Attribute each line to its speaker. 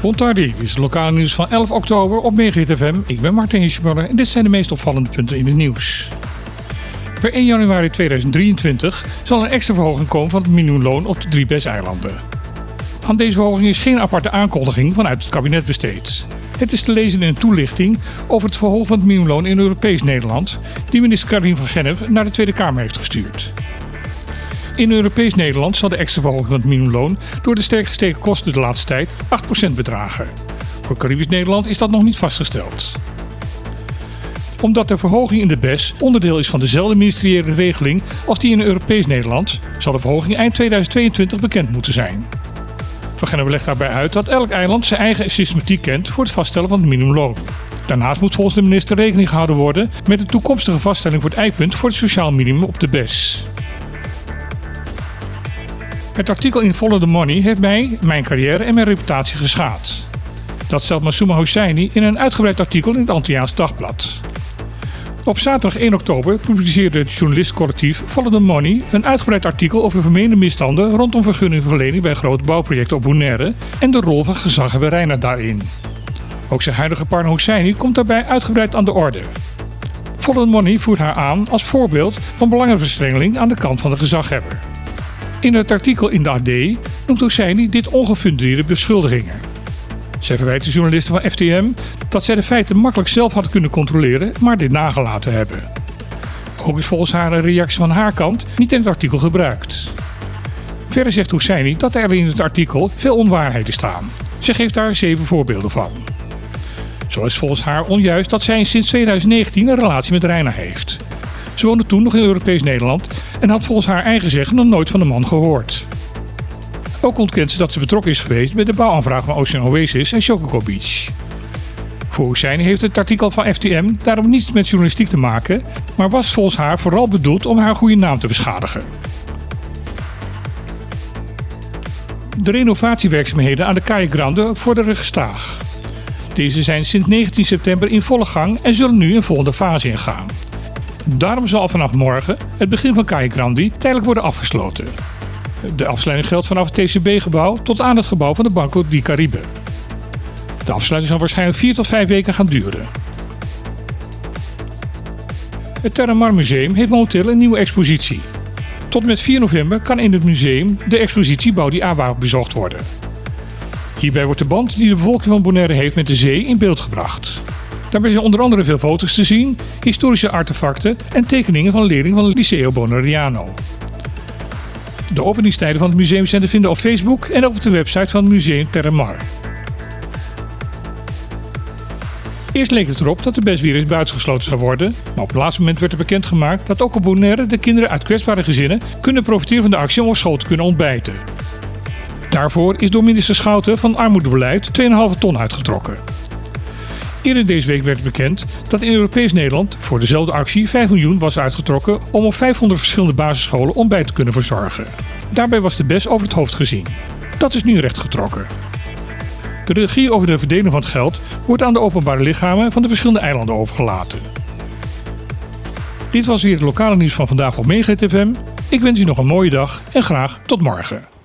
Speaker 1: Bontardi, dit is het lokale nieuws van 11 oktober op Megahit FM. Ik ben Martin Hirschmuller en dit zijn de meest opvallende punten in het nieuws. Per 1 januari 2023 zal een extra verhoging komen van het minimumloon op de drie BES-eilanden. Aan deze verhoging is geen aparte aankondiging vanuit het kabinet besteed. Het is te lezen in een toelichting over het verhogen van het minimumloon in Europees Nederland, die minister Karin van Gennep naar de Tweede Kamer heeft gestuurd. In Europees Nederland zal de extra verhoging van het minimumloon door de sterk gestegen kosten de laatste tijd 8% bedragen. Voor Caribisch Nederland is dat nog niet vastgesteld. Omdat de verhoging in de BES onderdeel is van dezelfde ministeriële regeling als die in Europees Nederland, zal de verhoging eind 2022 bekend moeten zijn. Van Gennep legt daarbij uit dat elk eiland zijn eigen systematiek kent voor het vaststellen van het minimumloon. Daarnaast moet volgens de minister rekening gehouden worden met de toekomstige vaststelling voor het eikpunt voor het sociaal minimum op de BES. Het artikel in Follow the Money heeft mij, mijn carrière en mijn reputatie geschaad. Dat stelt Masuma Hosseini in een uitgebreid artikel in het Antilliaans Dagblad. Op zaterdag 1 oktober publiceerde het journalistcollectief Follow the Money een uitgebreid artikel over vermeende misstanden rondom vergunningverlening bij grote bouwprojecten op Bonaire en de rol van gezaghebber Reiner daarin. Ook zijn huidige partner Hosseini komt daarbij uitgebreid aan de orde. Follow the Money voert haar aan als voorbeeld van belangenverstrengeling aan de kant van de gezaghebber. In het artikel in de AD noemt Hosseini dit ongefundeerde beschuldigingen. Zij verwijt de journalisten van FTM dat zij de feiten makkelijk zelf hadden kunnen controleren, maar dit nagelaten hebben. Ook is volgens haar een reactie van haar kant niet in het artikel gebruikt. Verder zegt Hosseini dat er in het artikel veel onwaarheden staan. Ze geeft daar zeven voorbeelden van. Zo is volgens haar onjuist dat zij sinds 2019 een relatie met Reina heeft. Ze woonde toen nog in Europees Nederland en had volgens haar eigen zeggen nog nooit van de man gehoord. Ook ontkent ze dat ze betrokken is geweest bij de bouwaanvraag van Ocean Oasis en Chococo Beach. Voor Hussein heeft het artikel van FTM daarom niets met journalistiek te maken, maar was volgens haar vooral bedoeld om haar goede naam te beschadigen. De renovatiewerkzaamheden aan de Calle Grande vorderen gestaag. Deze zijn sinds 19 september in volle gang en zullen nu een volgende fase ingaan. Daarom zal vanaf morgen het begin van Calle Grandi tijdelijk worden afgesloten. De afsluiting geldt vanaf het TCB-gebouw tot aan het gebouw van de Banco di Caribe. De afsluiting zal waarschijnlijk 4 tot 5 weken gaan duren. Het Terramar Museum heeft momenteel een nieuwe expositie. Tot met 4 november kan in het museum de expositie Baudi Awa bezocht worden. Hierbij wordt de band die de bevolking van Bonaire heeft met de zee in beeld gebracht. Daarbij zijn onder andere veel foto's te zien, historische artefacten en tekeningen van leerlingen van Liceo Bonariano. De openingstijden van het museum zijn te vinden op Facebook en op de website van Museum Terremar. Eerst leek het erop dat de bestvirus buitengesloten zou worden, maar op het laatste moment werd er bekendgemaakt dat ook op Bonaire de kinderen uit kwetsbare gezinnen kunnen profiteren van de actie om op school te kunnen ontbijten. Daarvoor is door minister Schouten van Armoedebeleid 2,5 ton uitgetrokken. Eerder deze week werd bekend dat in Europees Nederland voor dezelfde actie 5 miljoen was uitgetrokken om op 500 verschillende basisscholen ontbijt te kunnen verzorgen. Daarbij was de BES over het hoofd gezien. Dat is nu rechtgetrokken. De regie over de verdeling van het geld wordt aan de openbare lichamen van de verschillende eilanden overgelaten. Dit was weer het lokale nieuws van vandaag op Mega. Ik wens u nog een mooie dag en graag tot morgen.